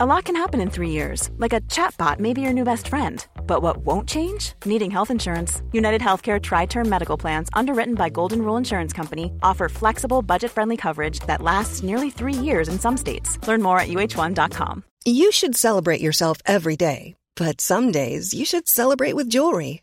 A lot can happen in three years, like a chatbot may be your new best friend. But what won't change? Needing health insurance. United Healthcare Tri Term Medical Plans, underwritten by Golden Rule Insurance Company, offer flexible, budget friendly coverage that lasts nearly three years in some states. Learn more at uh1.com. You should celebrate yourself every day, but some days you should celebrate with jewelry.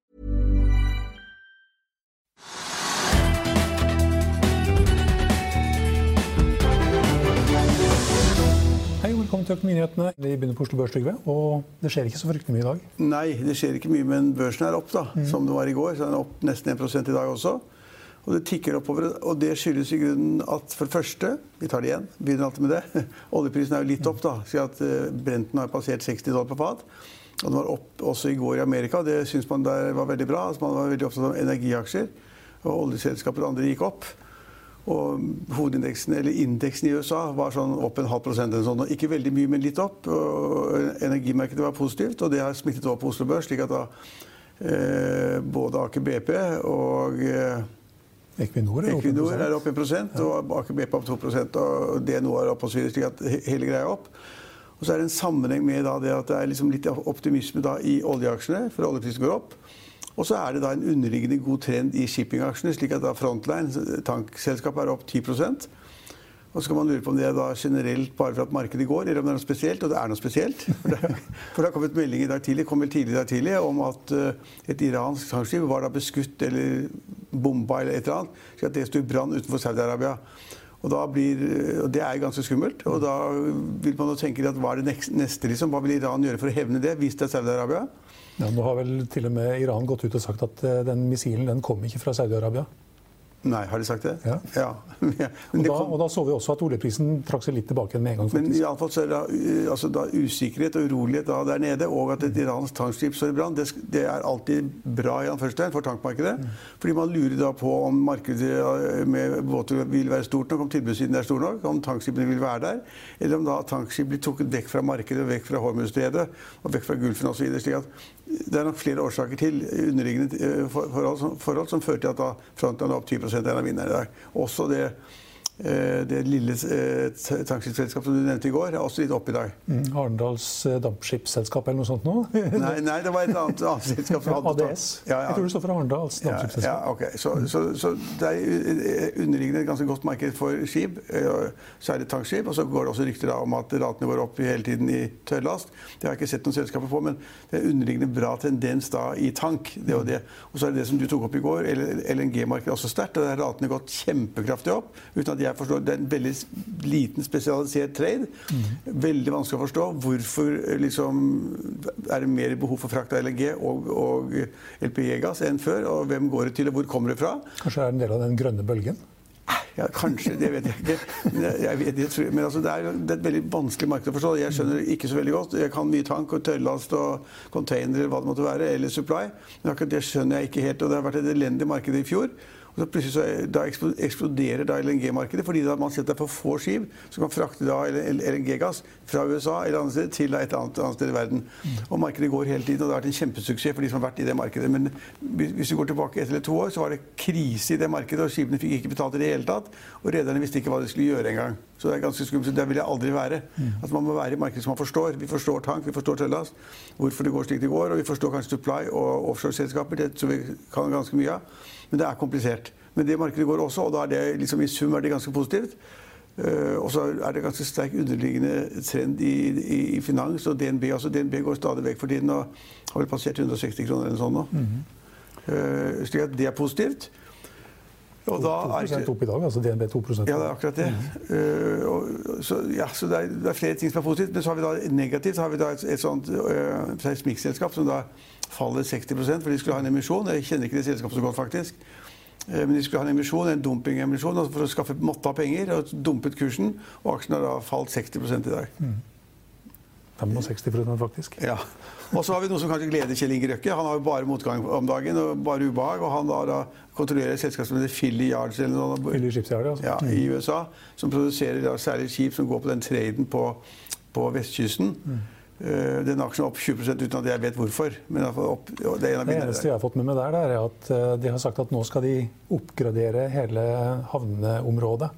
Hei og nyhetene. Vi begynner på Oslo Børs, Trygve. Og det skjer ikke så fryktelig mye i dag. Nei, det skjer ikke mye, men børsen er opp, da, som det var i går. Så den er opp nesten 1 i dag også. Og det tikker oppover. Og det skyldes i grunnen at for det første Vi tar det igjen. Begynner alltid med det. Oljeprisen er jo litt opp, da. Så at eh, Brenten har passert 60 dollar på fat. Og den var opp også i går i Amerika. Det syns man der var veldig bra. Altså man var veldig opptatt av energiaksjer. Og oljeselskaper og andre gikk opp. Og hovedindeksen, eller indeksen i USA var sånn opp en halv prosent. sånn. Ikke veldig mye, men litt opp. Og energimarkedet var positivt, og det har smittet over på Oslo Børs. slik at da eh, både Aker BP og eh, Equinor er Equinor 1%. er opp 1 og Aker BP opp 2 og DNO er opp osv. Slik at hele greia er opp. Og så er det en sammenheng med det at det er liksom litt optimisme i oljeaksjene, for oljeprisen går opp. Og så er det da en underliggende god trend i shippingaksjene, slik at da Frontline, tankselskapet, er opp 10 og så kan man lure på om det er da generelt bare for at markedet går, eller om det er noe spesielt. Og det er noe spesielt. For det, for det har kommet melding i dag tidlig, kom vel tidlig i dag tidlig om at eh, et iransk tankskip var da beskutt eller bomba eller et eller annet, slik at det sto i brann utenfor Saudi-Arabia. Og, og Det er ganske skummelt. og Da vil man jo tenke at hva er det neste? liksom? Hva vil Iran gjøre for å hevne det, hvis det er Saudi-Arabia? Ja, nå har vel til og med Iran gått ut og sagt at eh, den missilen den kom ikke fra Saudi-Arabia. Nei, har de sagt det? Ja. ja. Men Og, da- og da så vi også at oljeprisen trakk seg litt tilbake med en gang. Men faktisk. iallfall så er det uh, altså da usikkerhet og urolighet da der nede, og at et iransk tankskip står i brann, det, det er alltid bra i anførselstegn for tankmarkedet. Fordi man lurer da på om markedet med båter vil være stort nok, om tilbudssiden er stor nok, om tankskipene vil være der, eller om da tankskip blir trukket vekk fra markedet, vekk fra Hormuzstredet og vekk fra Gulfen osv. slik at det er nok flere årsaker til underliggende uh, forhold, som- forhold som fører til at da Frontline er opp 20 er en av vinnerne i dag. Også det eh, det lille eh, tankskipsselskapet som du nevnte i går, er også litt opp i dag. Mm, Arendals eh, dampskipsselskap eller noe sånt nå? Nei, nei, det var et annet, annet selskap. som hadde- ADS? Ja, ja. Jeg tror det står for Arendals Ja, ja, okay. ok. Så, så, så det er eh, underliggende et ganske godt marked for skip, eh, særlig tankskip. Og så går det også rykter om at ratene går opp hele tiden i tørrlast. Det har jeg ikke sett noen selskaper på, men det er underliggende bra tendens da i tank. det Og det. Og så er det det som du tok opp i går, LNG-markedet også sterkt. Der har ratene gått kjempekraftig opp. uten at jeg forstår, Det er en veldig liten spesialisert trade. Veldig vanskelig å forstå. Hvorfor eh, liksom, er det mer behov for frakt av LNG og, og LPG-gass enn før? Og hvem går det til, og hvor kommer det fra? Kanskje det er en del av den grønne bølgen? Ja, Kanskje, det vet jeg ikke. Jeg, jeg vet, jeg tror, men altså, det, er, det er et veldig vanskelig marked å forstå. Jeg skjønner ikke så veldig godt. Jeg kan mye tank og tørrlast og container eller hva det måtte være, eller supply. Men akkurat det skjønner jeg ikke helt. Og det har vært et elendig marked i fjor. Og så plutselig så, da eksploderer da LNG-markedet fordi da man setter for få skip som kan frakte da LNG-gass fra USA eller andre steder til et annet, annet sted i verden. Og markedet går hele tiden, og det har vært en kjempesuksess for de som har vært i det markedet. Men hvis vi går tilbake ett eller to år, så var det krise i det markedet, og skipene fikk ikke betalt i det hele tatt. Og rederne visste ikke hva de skulle gjøre engang. Så det er ganske skummelt. Det Der vil jeg aldri være. At man må være i markedet som man forstår. Vi forstår tank, vi forstår tørrlast, hvorfor det går slik det går, og vi forstår kanskje supply og offshoreselskaper. Det tror vi kan ganske mye av. Men det er komplisert. Men det markedet går også, og da er det liksom i sum er det ganske positivt. Uh, og så er det ganske sterk underliggende trend i, i, i finans og DNB. altså DNB går stadig vekk for tiden og har vel passert 160 kroner eller noe sånt nå. uh, slik at det er positivt. Og da er 2 opp i dag, altså DNB 2 ja, det er akkurat det. Uh, og, så ja, så det, er, det er flere ting som er positivt. Men så har vi da negativt så har vi da et, et sånt uh, seismikkselskap som da faller 60% for de skulle ha en emisjon. Jeg kjenner ikke det selskapet så godt, faktisk. Uh, Men de skulle ha en emisjon, en dumpingemisjon altså for å skaffe måtte ha penger. og Dumpet kursen, og aksjen har da falt 60% i dag. 65% faktisk. Ja. Og så har vi noe som kanskje gleder Kjell Inge Røkke. Han har jo bare motgang om dagen og bare ubehag. Og han har da kontrollerer et selskap som heter Philly Yards eller noe, Philly Shipyard, altså. ja, i USA, som produserer da, særlig skip som går på den traden på, på vestkysten. Mm. den aksjen er opp 20% uten at jeg vet hvorfor. Opp, det en av Det eneste jeg har fått med meg der, er at eh, de har sagt at nå skal de oppgradere hele havneområdet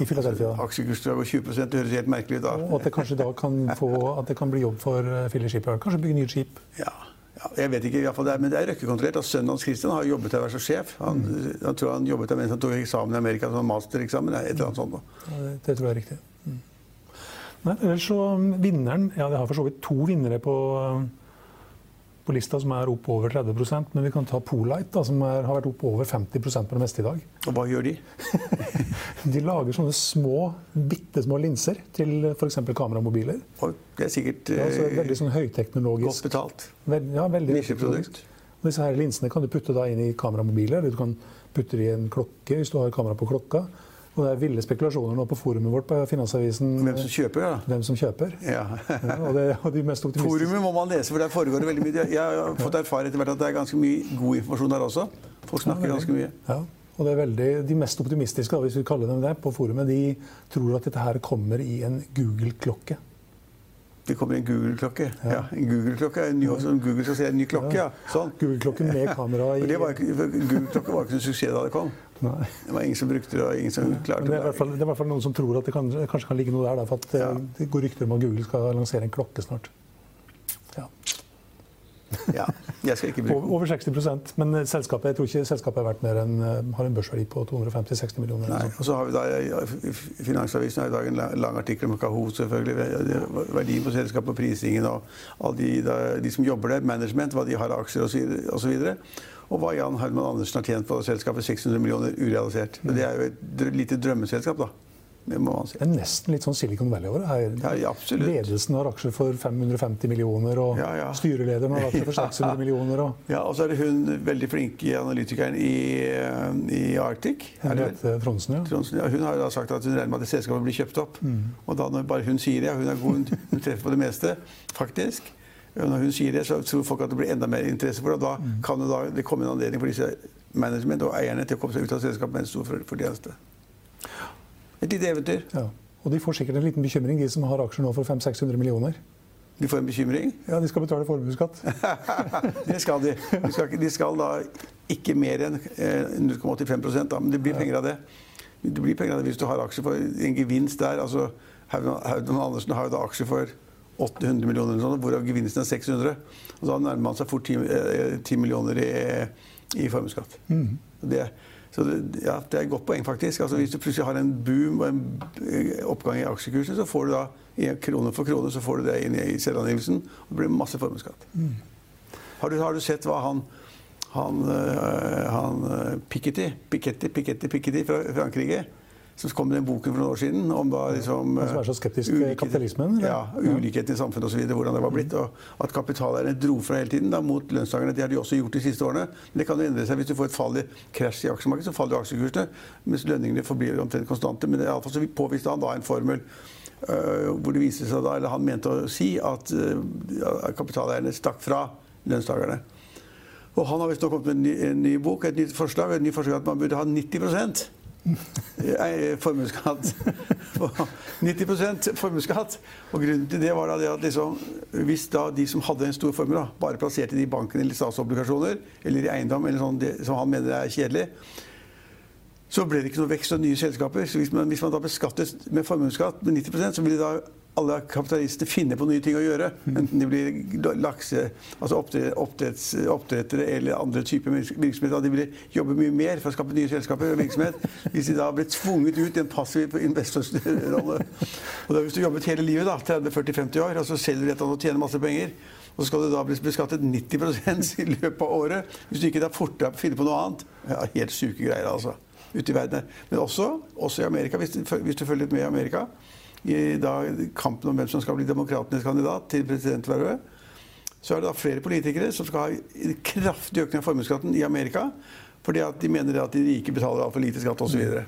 i Philadelphia. Aksjekursen skal gå 20 det høres helt merkelig ut da. Og at det kanskje da kan, få, at det kan bli jobb for eh, Philly Shipyard. Kanskje bygge nye skip. Ja, ja, jeg vet ikke, i fall det er, men det er Røkke-kontrollert. og Sønnen hans Christian har jobbet der som sjef. Han, han tror han jobbet der mens han tok eksamen i Amerika, som mastereksamen. Et eller annet sånt. da. Ja, Det, det tror jeg er riktig. Mm. Nei, ellers så um, vinneren Ja, det har for så vidt to vinnere på, um, på lista som er opp over 30% men vi kan ta Polite, da, som er, har vært opp over 50% på det meste i dag. Og hva gjør de? De lager sånne små, bitte små linser til f.eks. kameramobiler. Og det er sikkert Det er altså eh, veldig sånn godt betalt. Veld, ja, veldig Nisjeprodukt. Og disse her linsene kan du putte da inn i kameramobiler, eller du kan putte det i en klokke hvis du har kamera på klokka. Og det er ville spekulasjoner nå på forumet vårt på Finansavisen Hvem som kjøper, ja. hvem som kjøper. Ja. Ja, og, det, og de mest optimistiske Forumet må man lese, for der foregår det veldig mye. Jeg har fått erfare etter hvert at det er ganske mye god informasjon der også. Folk snakker ganske mye. Ja, og det er veldig, De mest optimistiske da, hvis vi kaller dem det, på forumet, de tror at dette her kommer i en Google-klokke. Det kommer en Google-klokke. Ja. en Google-klokke er en ny, som Google skal se en ny klokke. ja. Sånn. Google-klokke med kamera i Google-klokke var ikke noen suksess da det kom. Nei. Det var ingen som brukte det, og ingen som klarte det er, det. fall, det er i hvert fall noen som tror at det kan, kanskje kan ligge noe der. For eh, Ja. Det går rykter om at Google skal lansere en klokke snart. Ja. Ja, jeg skal ikke bruke Over, over 60% Men eh, selskapet, jeg tror ikke selskapet er verdt mer enn eh, har en børsverdi på 250-60 millioner. Nei. Og så har vi da, ja, Finansavisen har i dag en lang artikkel om Kahoot, selvfølgelig. Verdien på selskapet og prisingen og alle de, de som jobber der, management, hva de har av aksjer osv. Og, hva Jan Herman Andersen har tjent på selskapet. 600 millioner urealisert. Men det er jo et lite drømmeselskap, da. Det må man si. Det er nesten litt sånn Silicon Valley over det. Ja. Ledelsen har aksjer for 550 millioner, og Ja, ja. styrelederen har aksjer for 600 millioner. Og Ja, Og så er det hun veldig flinke analytikeren i, eh, i Arctic. Henriette Tronsen, ja. Tronsen, ja, hun har da sagt at hun regner med at selskapet blir kjøpt opp. Og da når bare hun sier det, hun er god, hun treffer på det meste, faktisk. Når hun sier det, så tror folk at det blir enda mer interesse for det. Da kan det, da, det komme en anledning for disse management og eierne til å komme seg ut av selskapet med en stor for- fortjeneste. Et lite eventyr. ja. Og de får sikkert en liten bekymring, de som har aksjer nå for 500-600 millioner. De får en bekymring. Ja, de skal betale formuesskatt. Det skal de. De skal, de skal da ikke mer enn eh, 0,85 da, men det blir penger av det. Det blir penger av det hvis du har aksjer for en gevinst der. altså Haugen Andersen har jo da aksjer for 800 millioner, eller sånn, hvorav gevinsten er 600. Og da nærmer man seg fort 10, eh, 10 millioner i, i formuesskatt. Mm. Det, så det, ja, det er et godt poeng, faktisk. Altså, hvis du plutselig har en boom og en eh, oppgang i aksjekursen, så får du da krone for krone så får du det inn i selvangivelsen, og det blir masse formuesskatt. Har, du, har du sett hva han han, øh, han Piketty, Piketty, Piketty, Piketty fra Frankrike, som kom den boken for noen år siden om da liksom som er så skeptisk til kapitalismen, eller? Ja, ulikheten i samfunnet osv. Hvordan det var blitt. Og at kapitaleierne dro fra hele tiden da, mot lønnstakerne. Det har de også gjort de siste årene. Men det kan jo endre seg hvis du får et fall i krasj i aksjemarkedet. Så faller jo aksjekursene, mens lønningene forblir omtrent konstante. Men i alle fall så påviste han da en formel Uh, hvor det viste seg da, eller han mente å si at uh, kapitaleierne stakk fra lønnstakerne. Og han har visst nå kommet med en ny, en ny bok, et nytt forslag, et nytt forslag at man burde ha 90 eh, formuesskatt. 90 formuesskatt. Og grunnen til det var det at liksom, hvis de som hadde en stor formue, bare plasserte det i banken eller statsobligasjoner eller i eiendom, eller sånn, det, som han mener er kjedelig, så ble det ikke noe vekst av nye selskaper. Så hvis man, hvis man da beskattet med formuesskatt med 90% så ville da alle kapitalister finne på nye ting å gjøre. Enten de blir lakse, altså oppdretts, oppdrettere eller andre typer virksomheter. De vil jobbe mye mer for å skape nye selskaper og virksomhet hvis de da ble tvunget ut i en passiv investorrolle. Og da Hvis du jobbet hele livet, da, 30-40-50 år, og så selger du et annet og tjener masse penger, og så skal du da bli beskattet 90% i løpet av året hvis du ikke da fortere finner på noe annet. Ja, helt syke greier, altså. Ute i verden. Men også, også i Amerika, hvis du, hvis du følger litt med i Amerika i da, kampen om hvem som skal bli demokratenes kandidat til presidentvervet, så er det da flere politikere som skal ha en kraftig økning av formuesskatten i Amerika. Fordi at de mener at de rike betaler altfor lite skatt osv.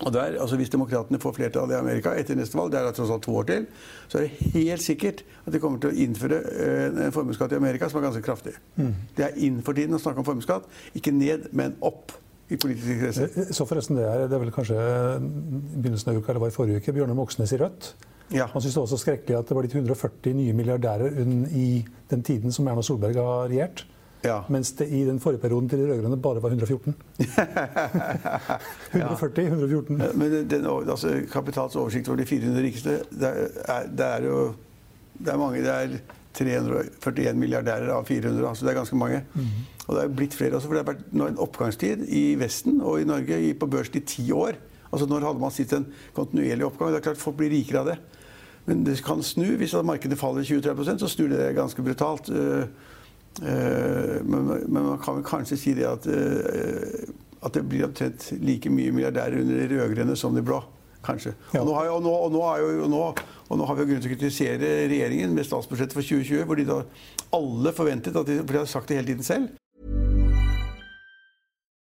Og der, altså Hvis demokratene får flertall i Amerika etter neste valg, det er det tross alt to år til, så er det helt sikkert at de kommer til å innføre eh, en formuesskatt i Amerika som er ganske kraftig. Mm. Det er inn for tiden å snakke om formuesskatt. Ikke ned, men opp i politiske kretser. Eh, så forresten, det er, det er vel kanskje begynnelsen av uka, eller var i forrige uke, Bjørnar Moxnes i Rødt. Ja. Han syntes det var så skrekkelig at det var blitt 140 nye milliardærer i den tiden som Erna Solberg har regjert. Ja. Mens det i den forrige perioden til de rød-grønne bare var 114. 140, 114. Men den, altså, Kapitals oversikt over de 400 rikeste, det er, det er jo det er mange. Det er 341 milliardærer av 400. altså Det er ganske mange. Mm -hmm. Og det er blitt flere også, for det har vært en oppgangstid i Vesten og i Norge på børsen i ti år. Altså Når hadde man sett en kontinuerlig oppgang? Det er klart Folk blir rikere av det. Men det kan snu. Hvis markedet faller 20-30% så snur det ganske brutalt. Uh, uh, men, man kan vel kanskje si det at, uh, at det blir omtrent like mye milliardærer under de rød-grønne som de blå. Kanskje. Og, nå har, og, nå, og, nå jo, nå, og, nå har vi jo grunn til å kritisere regjeringen med statsbudsjettet for 2020, hvor de da alle forventet at de, For de har sagt det hele tiden selv.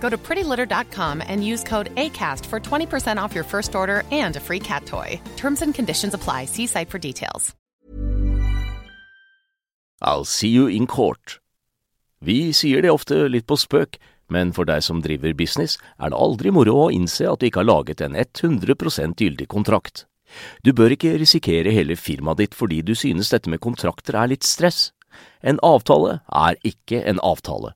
Go to prettylitter.com and use code ACAST for 20% off your first order and a free cat toy. Terms and conditions apply. See site for details. I'll see you in court. Vi sier det ofte litt på spøk, men for deg som driver business, er det aldri moro å innse at du ikke har laget en 100 gyldig kontrakt. Du bør ikke risikere hele firmaet ditt fordi du synes dette med kontrakter er litt stress. En avtale er ikke en avtale.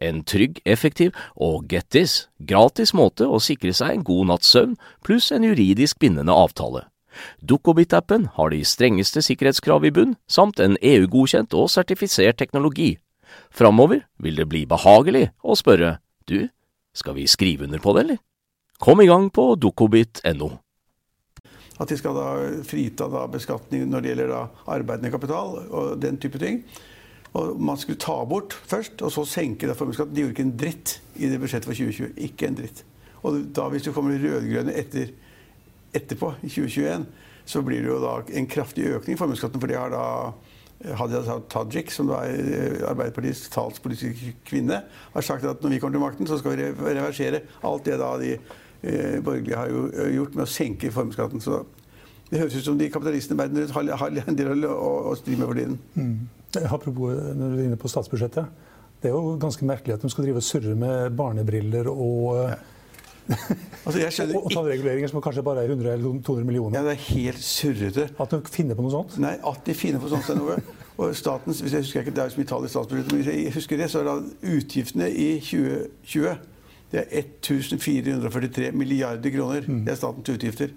en trygg, effektiv og get this, gratis måte å sikre seg en god natts søvn pluss en juridisk bindende avtale. Dukkobit-appen har de strengeste sikkerhetskrav i bunn, samt en EU-godkjent og sertifisert teknologi. Framover vil det bli behagelig å spørre du, skal vi skrive under på det, eller? Kom i gang på dukkobit.no. At de skal da frita da beskatning når det gjelder da arbeidende kapital og den type ting. Og man skulle ta bort først, og så senke formuesskatten. De gjorde ikke en dritt i det budsjettet for 2020. Ikke en dritt. Og da hvis du kommer rød-grønne etter, etterpå, i 2021, så blir det jo da en kraftig økning i formuesskatten. For det har da Hadia Tajik, som da er eh, Arbeiderpartiets talspolitiske kvinne, har sagt at når vi kommer til makten, så skal vi reversere alt det da de eh, borgerlige har eh, gjort med å senke formuesskatten. Det høres ut som de kapitalistene i verden rundt har, har en del å, å stri med for tiden. Mm. Apropos når du er inne på statsbudsjettet. Det er jo ganske merkelig at de skal drive og surre med barnebriller og ja. altså jeg skjønner og tannreguleringer som kanskje bare er 100 eller 200 millioner. Ja, Det er helt surrete. At de finner på noe sånt? Nei, at de finner på sånt. Noe. Og statens, hvis jeg husker ikke, Det er så mye tall i statsbudsjettet, men hvis jeg husker det, så er da utgiftene i 2020 det er 1443 milliarder kroner. Mm. Det er statens utgifter.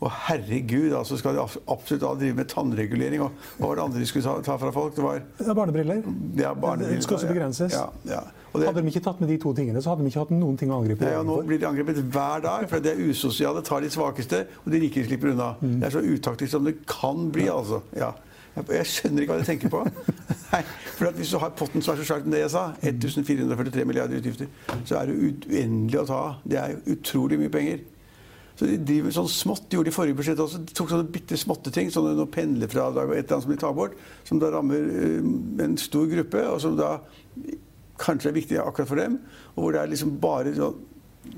Og herregud, altså skal de absolutt drive med tannregulering. Og hva var det andre de skulle ta, ta fra folk? Det var ja, barnebriller. Ja, barnebriller. Det skal også begrenses. Ja, ja. Det, hadde de ikke tatt med de to tingene, så hadde de ikke hatt noen ting å angripe. Ja, nå blir de angrepet hver dag, for det er usosiale, tar de svakeste, og de rike slipper unna. Mm. Det er så utaktisk som det kan bli, altså. Ja. Jeg skjønner ikke hva de tenker på. Nei, for Hvis du har potten som er så svart som det jeg sa, 1443 milliarder utgifter, så er det uendelig å ta av. Det er utrolig mye penger. Så de driver sånn smått. De gjorde i forrige budsjett også. De tok sånne bitte småtte ting, sånne noen pendlerfradrag og et eller annet som de tar bort, som da rammer uh, en stor gruppe, og som da kanskje er viktig akkurat for dem. Og hvor det er liksom bare sånn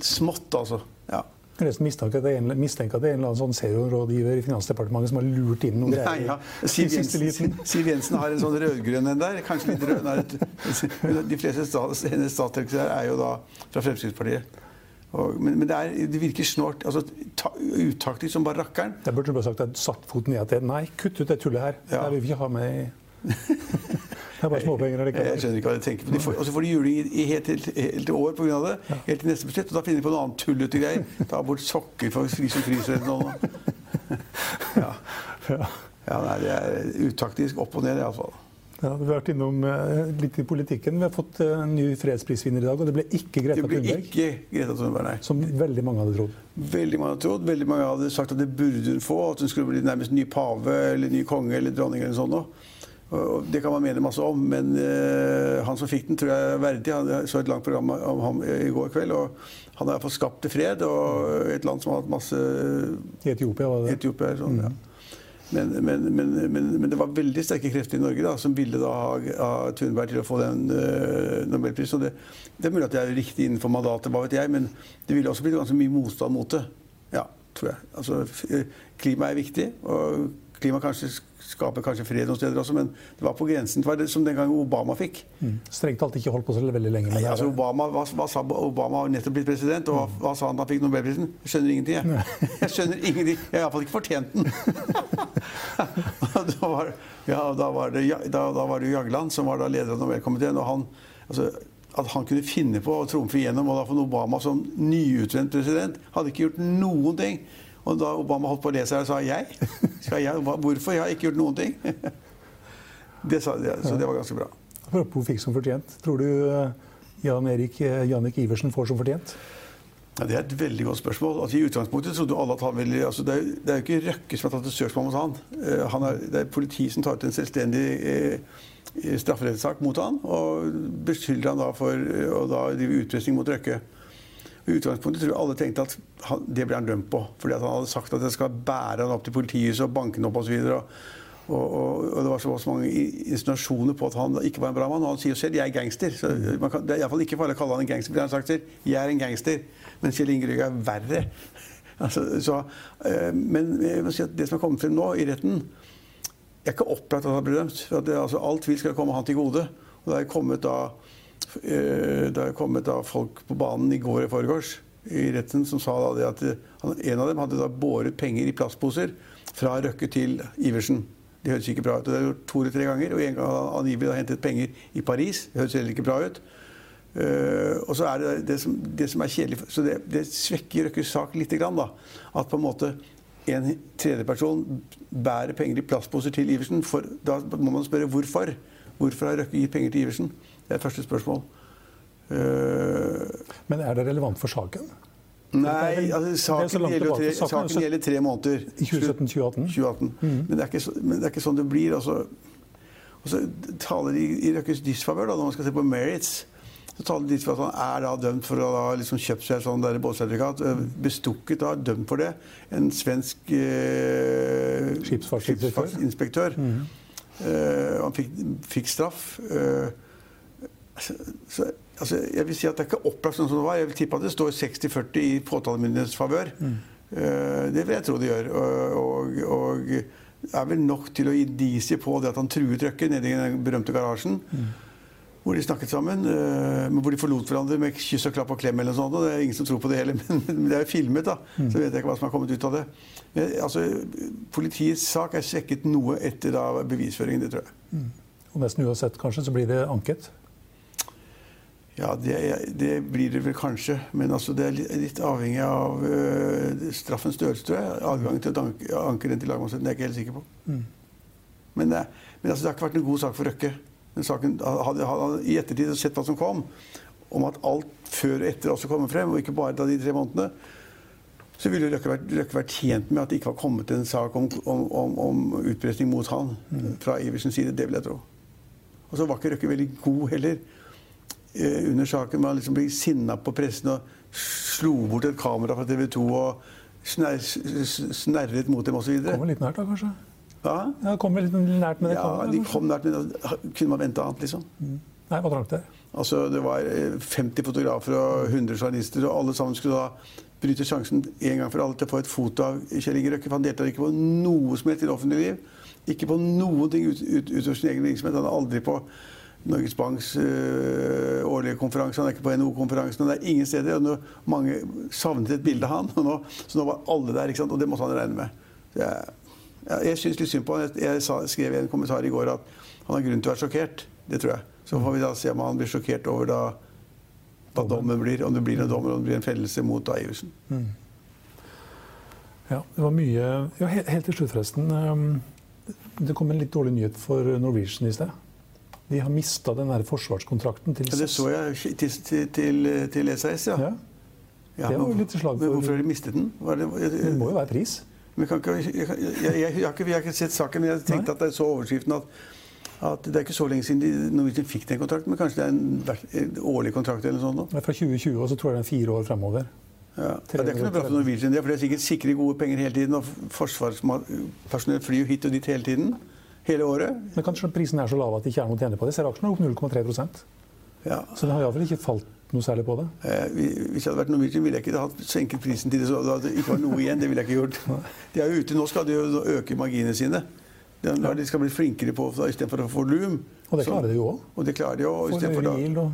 smått, altså. Ja. Jeg mistenker at det er en, mistenker at det er en eller annen sånn seriorådgiver i Finansdepartementet som har lurt inn noen greier. Ja. Siv, Jensen, Siv Jensen har en sånn rød-grønn en der. Kanskje litt rød. De fleste stats, hennes statssekretærer er jo da fra Fremskrittspartiet. Og, men, men det, er, det, virker snålt. Altså, utaktisk som bare rakkeren. Jeg burde bare sagt at satt foten ned til Nei, kutt ut det tullet her. Ja. Det vil vi ha med Det er bare småpenger Jeg, Jeg skjønner ikke hva de tenker på. Og så får de juling i, i helt, helt, helt til år pga. det. Helt til neste budsjett. Og da finner de på noe annet tullete greier. Ta bort sokker for de som fryser eller noe. Ja. Ja. ja, nei, det er utaktisk opp og ned iallfall. Ja, vi har vært innom eh, litt i politikken. Vi har fått eh, en ny fredsprisvinner i dag, og det ble ikke Greta Thunberg. Det ble ikke Greta Thunberg, nei. Som veldig mange hadde trodd. Veldig mange hadde trodd. Veldig mange hadde sagt at det burde hun få. At hun skulle bli nærmest ny pave eller ny konge eller dronning eller sånt. noe. Og Det kan man mene masse om, men uh, han som fikk den, tror jeg er verdig. Han så et langt program om ham i går kveld. og Han har fått skapt til fred, og et land som har hatt masse I Etiopia var det. Etiopia. Sånn, ja. Men, men, men, men, det var veldig sterke krefter i Norge da, som ville da ha, ha Thunberg til å få den uh, nobelprisen. Det, det er mulig at det er riktig innenfor mandatet, hva vet jeg, men det ville også blitt ganske mye motstand mot det. Ja, tror jeg. Altså, Klima er viktig, og klima kanskje skaper kanskje fred noen steder også, men det var på grensen. Det var det som den gangen Obama fikk. Mm. Strengt talt ikke holdt på så veldig lenge Nei, altså. Obama, hva, hva sa Obama har nettopp blitt president, og hva, hva sa han da han fikk Nobelprisen? Jeg skjønner ingenting, jeg. Jeg skjønner ingenting. Jeg har iallfall ikke fortjent den. Da, var, ja, da, var det, da, da var det Jagland som var da leder av Nobelkomiteen, og han altså, at han kunne finne på å trumfe igjennom, og da få Obama som nyutvendt president hadde ikke gjort noen ting. Og da Obama holdt på å le seg, sa jeg? Skal jeg? Hvorfor? Jeg har ikke gjort noen ting. Det sa, de, så det var ganske bra. Apropos fikk som fortjent. Tror du eh, Jan Erik eh, Jannik Iversen får som fortjent? Ja, Det er et veldig godt spørsmål. Altså, I utgangspunktet trodde alle at han ville altså, det, er, jo- det er jo ikke Røkke som har tatt et søksmål mot han. Uh, han er, det er politiet som tar ut en selvstendig uh, strafferettssak mot han og beskylder han da for uh, å drive utpressing mot Røkke. I utgangspunktet tror jeg alle tenkte at han, det ble han dømt på. Fordi han hadde sagt at jeg skal bære han opp til politihuset og banke han opp osv. Og, og, og, og det var så mange insinuasjoner på at han ikke var en bra mann. Og han sier jo selv 'jeg er gangster'. Så kan, det er iallfall ikke farlig å kalle han en gangster. fordi Han har sagt selv 'jeg er en gangster'. Men Kjell Inge er verre. Altså, så, eh, men jeg må si at det som er kommet frem nå i retten Jeg er ikke opplagt at han ble dømt. For at det, altså, all tvil skal komme han til gode. Og det er kommet da det har kommet folk på banen i går i forgårs i retten som sa at eh, en av dem hadde båret penger i plastposer fra Røkke til Iversen. Det høres ikke bra ut. og Det er gjort to eller tre ganger. Og en gang har han angivelig hentet penger i Paris. Det høres heller ikke bra ut. Eh, og så er det det som, det som er kjedelig Så det, det svekker Røkkes sak litt. Grann, da. At på en måte en tredjeperson bærer penger i plastposer til Iversen. For, da må man spørre hvorfor. Hvorfor har Røkke gitt penger til Iversen? Det er første spørsmål. Eh, Men er det relevant for saken? Nei, altså, saken, gjelder tre. Saken er saken jo så- gjelder tre måneder. I 2017-2018? 2018. Men, det så- men det er ikke sånn det blir. Altså. Og så taler de i Røkkes disfavør, når man skal se på merits. Så taler de for at han er da dømt for å ha liksom kjøpt seg sånn der båtsertifikat. øh, Bestukket da, dømt for det. En svensk eh, Skipsfartsinspektør. skipsfartsinspektør. Eh, han fikk, fikk straff. Eh, så, så, altså, jeg vil si at det er ikke opplagt sånn som det var. Jeg vil tippe at det står 60-40 i påtalemyndighetens favør. Eh, det vil jeg tro det gjør. Og, og, og er vel nok til å gi indisier på det at han truet Røkke nede i den berømte garasjen. Hvor de snakket sammen, eh, men hvor de forlot hverandre med kyss og klapp og klem. eller noe sånt, og Det er ingen som tror på det heller, men det er jo filmet, da. Så vet jeg ikke hva som har kommet ut av det. Men, altså, Politiets sak er svekket noe etter da bevisføringen, det tror jeg. Og nesten uansett, kanskje, så blir det anket. Ja, det, det blir det vel kanskje. Men altså, det er litt, litt avhengig av uh, straffens størrelse, tror jeg. Adgangen til å anke, anke den til lagmannsretten er jeg ikke helt sikker på. Men, det- men altså, det har ikke vært en god sak for Røkke. Den saken, hadde, hadde i ettertid sett hva som kom, om at alt før og etter også kommer frem, og ikke bare da de tre månedene, så ville Røkke vært, Røkke vært tjent med at det ikke var kommet en sak om, om, om, om utpressing mot han fra Iversens side. Det vil jeg tro. Og så var ikke Røkke veldig god heller eh, under saken. Man liksom ble sinna på pressen og slo bort et kamera fra TV 2 og sner, snerret mot dem osv. Kommer litt nært, da, kanskje? Ja, Ja, kommer litt nært med det ja, kameraet, de kom nært, men kunne man vente annet, liksom. Nei, hva trakk det. Altså, det var eh, 50 fotografer og 100 journalister, og alle sammen skulle da bryte sjansen en gang for alle til å få et foto av Kjell Inge Røkke. For han deltar ikke på noe som helst i det offentlige liv. Ikke på noen ting ut, ut, utover sin egen virksomhet. Han er aldri på Norges Banks øh, årlige konferanse, han er ikke på NHO-konferansen. Det er ingen steder. Mange savnet et bilde av han, og nå, så nå var alle der. Og det måtte han regne med. Så jeg, jeg syns litt synd på han. Jeg, jeg sa, skrev i en kommentar i går at Han har grunn til å være sjokkert. Det tror jeg. Så får vi da se om han blir sjokkert over da hva dommen blir. Om det blir en dom eller om det blir en fellelse mot da Iversen. Ja, det var mye ja, helt, helt til slutt, forresten. um, Det kom en litt dårlig nyhet for Norwegian i sted. De har mista den der forsvarskontrakten til Ja, det så jeg til, til, til, SAS, ja. Ja, Ja, Det var litt slag for... Men hvorfor har de mistet den? Var det, det må jo være pris. Ikke, jeg, jeg, jeg, jeg, har ikke, sett saken, men jeg tenkte Nei. at jeg så overskriften at, at det er ikke så lenge siden de, Norwegian fikk den kontrakten, men kanskje det er en, en årlig kontrakt eller noe sånt? Det er fra 2020, og så tror jeg det er fire år fremover. Ja. ja, Det er ikke noe bra for Norwegian, det, for det er sikkert sikre gode penger hele tiden. Og forsvarspersonell flyr jo hit og dit hele tiden. Hele året. Men kanskje prisen er så lave at det ikke er noe å tjene på det. Ser aksjen har opp 0,3% Ja. Så det har iallfall ikke falt noe særlig på det. Eh, Hvis jeg hadde vært Norwegian, ville jeg ikke hatt senket prisen til det så det ikke var noe igjen. Det ville jeg ikke gjort. De er jo ute, Nå skal de jo øke marginene sine. De, de skal bli flinkere på istedenfor å få volum. Og det klarer de jo òg. Og det klarer de òg.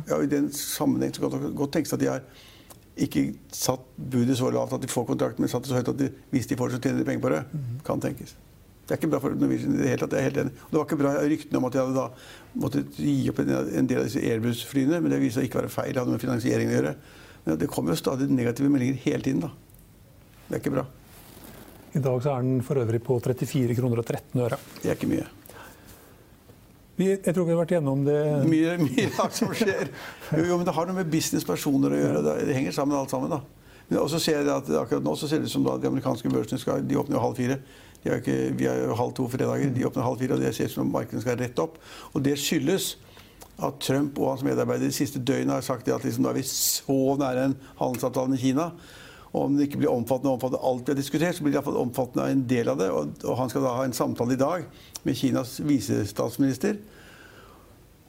Ja, I den sammenheng så kan det godt tenkes at de har ikke satt budet så lavt at de får kontrakten, men satt det så høyt at de, hvis de får det, så tjener de penger på det. Mhm. Kan tenkes. Det er ikke bra for Norwegian i det hele tatt. Jeg er helt enig. Og det var ikke bra ryktene om at de hadde da måttet gi opp en, en del av disse Airbus-flyene, men det viser seg ikke å være feil. Det hadde med finansieringen å gjøre. Men det kommer jo stadig negative meldinger hele tiden, da. Det er ikke bra. I dag så er den for øvrig på 34 kroner og 13 øre. Det er ikke mye. Vi, jeg tror vi har vært gjennom det. Mye, mye rart som skjer. Jo, jo, men det har noe med businesspersoner å gjøre. Det, det henger sammen alt sammen. da. Men også ser jeg at akkurat nå så ser det ut som da de amerikanske børsene skal, de åpner jo halv fire. Er ikke, vi har jo halv to fredager. De åpner halv fire, og det ser ut som markedet skal rett opp. Og det skyldes at Trump og hans medarbeidere de siste døgnene har sagt at liksom, nå er vi så nære en handelsavtale med Kina. Og om det ikke blir omfattende omfattende alt vi har diskutert, så blir det omfattende en del av det. Og, og han skal da ha en samtale i dag med Kinas visestatsminister.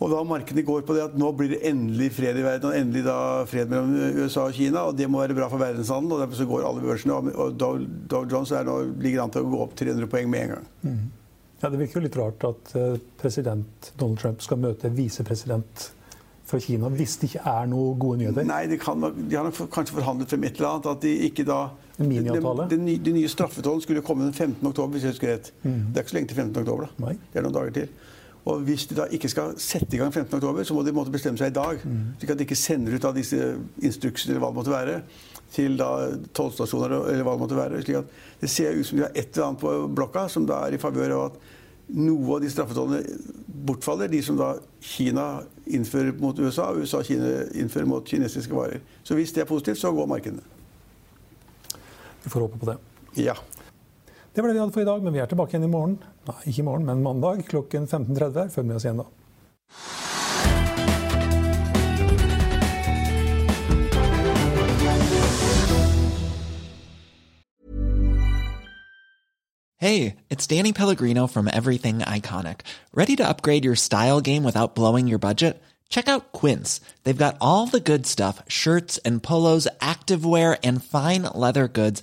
Og da markedene går på det at nå blir det endelig fred i verden, og endelig da fred mellom USA og Kina, og det må være bra for verdenshandelen, og derfor så går alle børsene, og- Dow, Dow Jones er nå, ligger an til å gå opp 300 poeng med en gang. Ja, det virker jo litt rart at eh, president Donald Trump skal møte visepresident fra Kina hvis det ikke er noe gode nyheter. Nei, de, kan, de har nok kanskje forhandlet frem et eller annet, at de ikke da... Miniavtale? Den, den, den nye straffetollen skulle komme den 15. oktober, hvis jeg husker rett. Det er ikke så lenge til 15. oktober, da. Nei. Det er noen dager til. Og hvis de da ikke skal sette i gang 15. oktober, så må de måtte bestemme seg i dag. Slik at de ikke sender ut disse instruksene eller hva det måtte være, til da tollstasjoner eller hva det måtte være. slik at det ser ut som de har et eller annet på blokka som da er i favør av at noe av de straffetollene bortfaller. De som da Kina innfører mot USA, og USA Kina innfører mot kinesiske varer. Så hvis det er positivt, så går markedene. Vi får håpe på det. Ja. Det var det vi hadde for i dag, men vi er tilbake igjen i morgen. Nei, ikke i morgen, men mandag klokken 15.30. Følg med oss igjen da. Hey, it's Danny Pellegrino from Everything Iconic. Ready to upgrade your style game without blowing your budget? Check out Quince. They've got all the good stuff shirts and polos, activewear, and fine leather goods,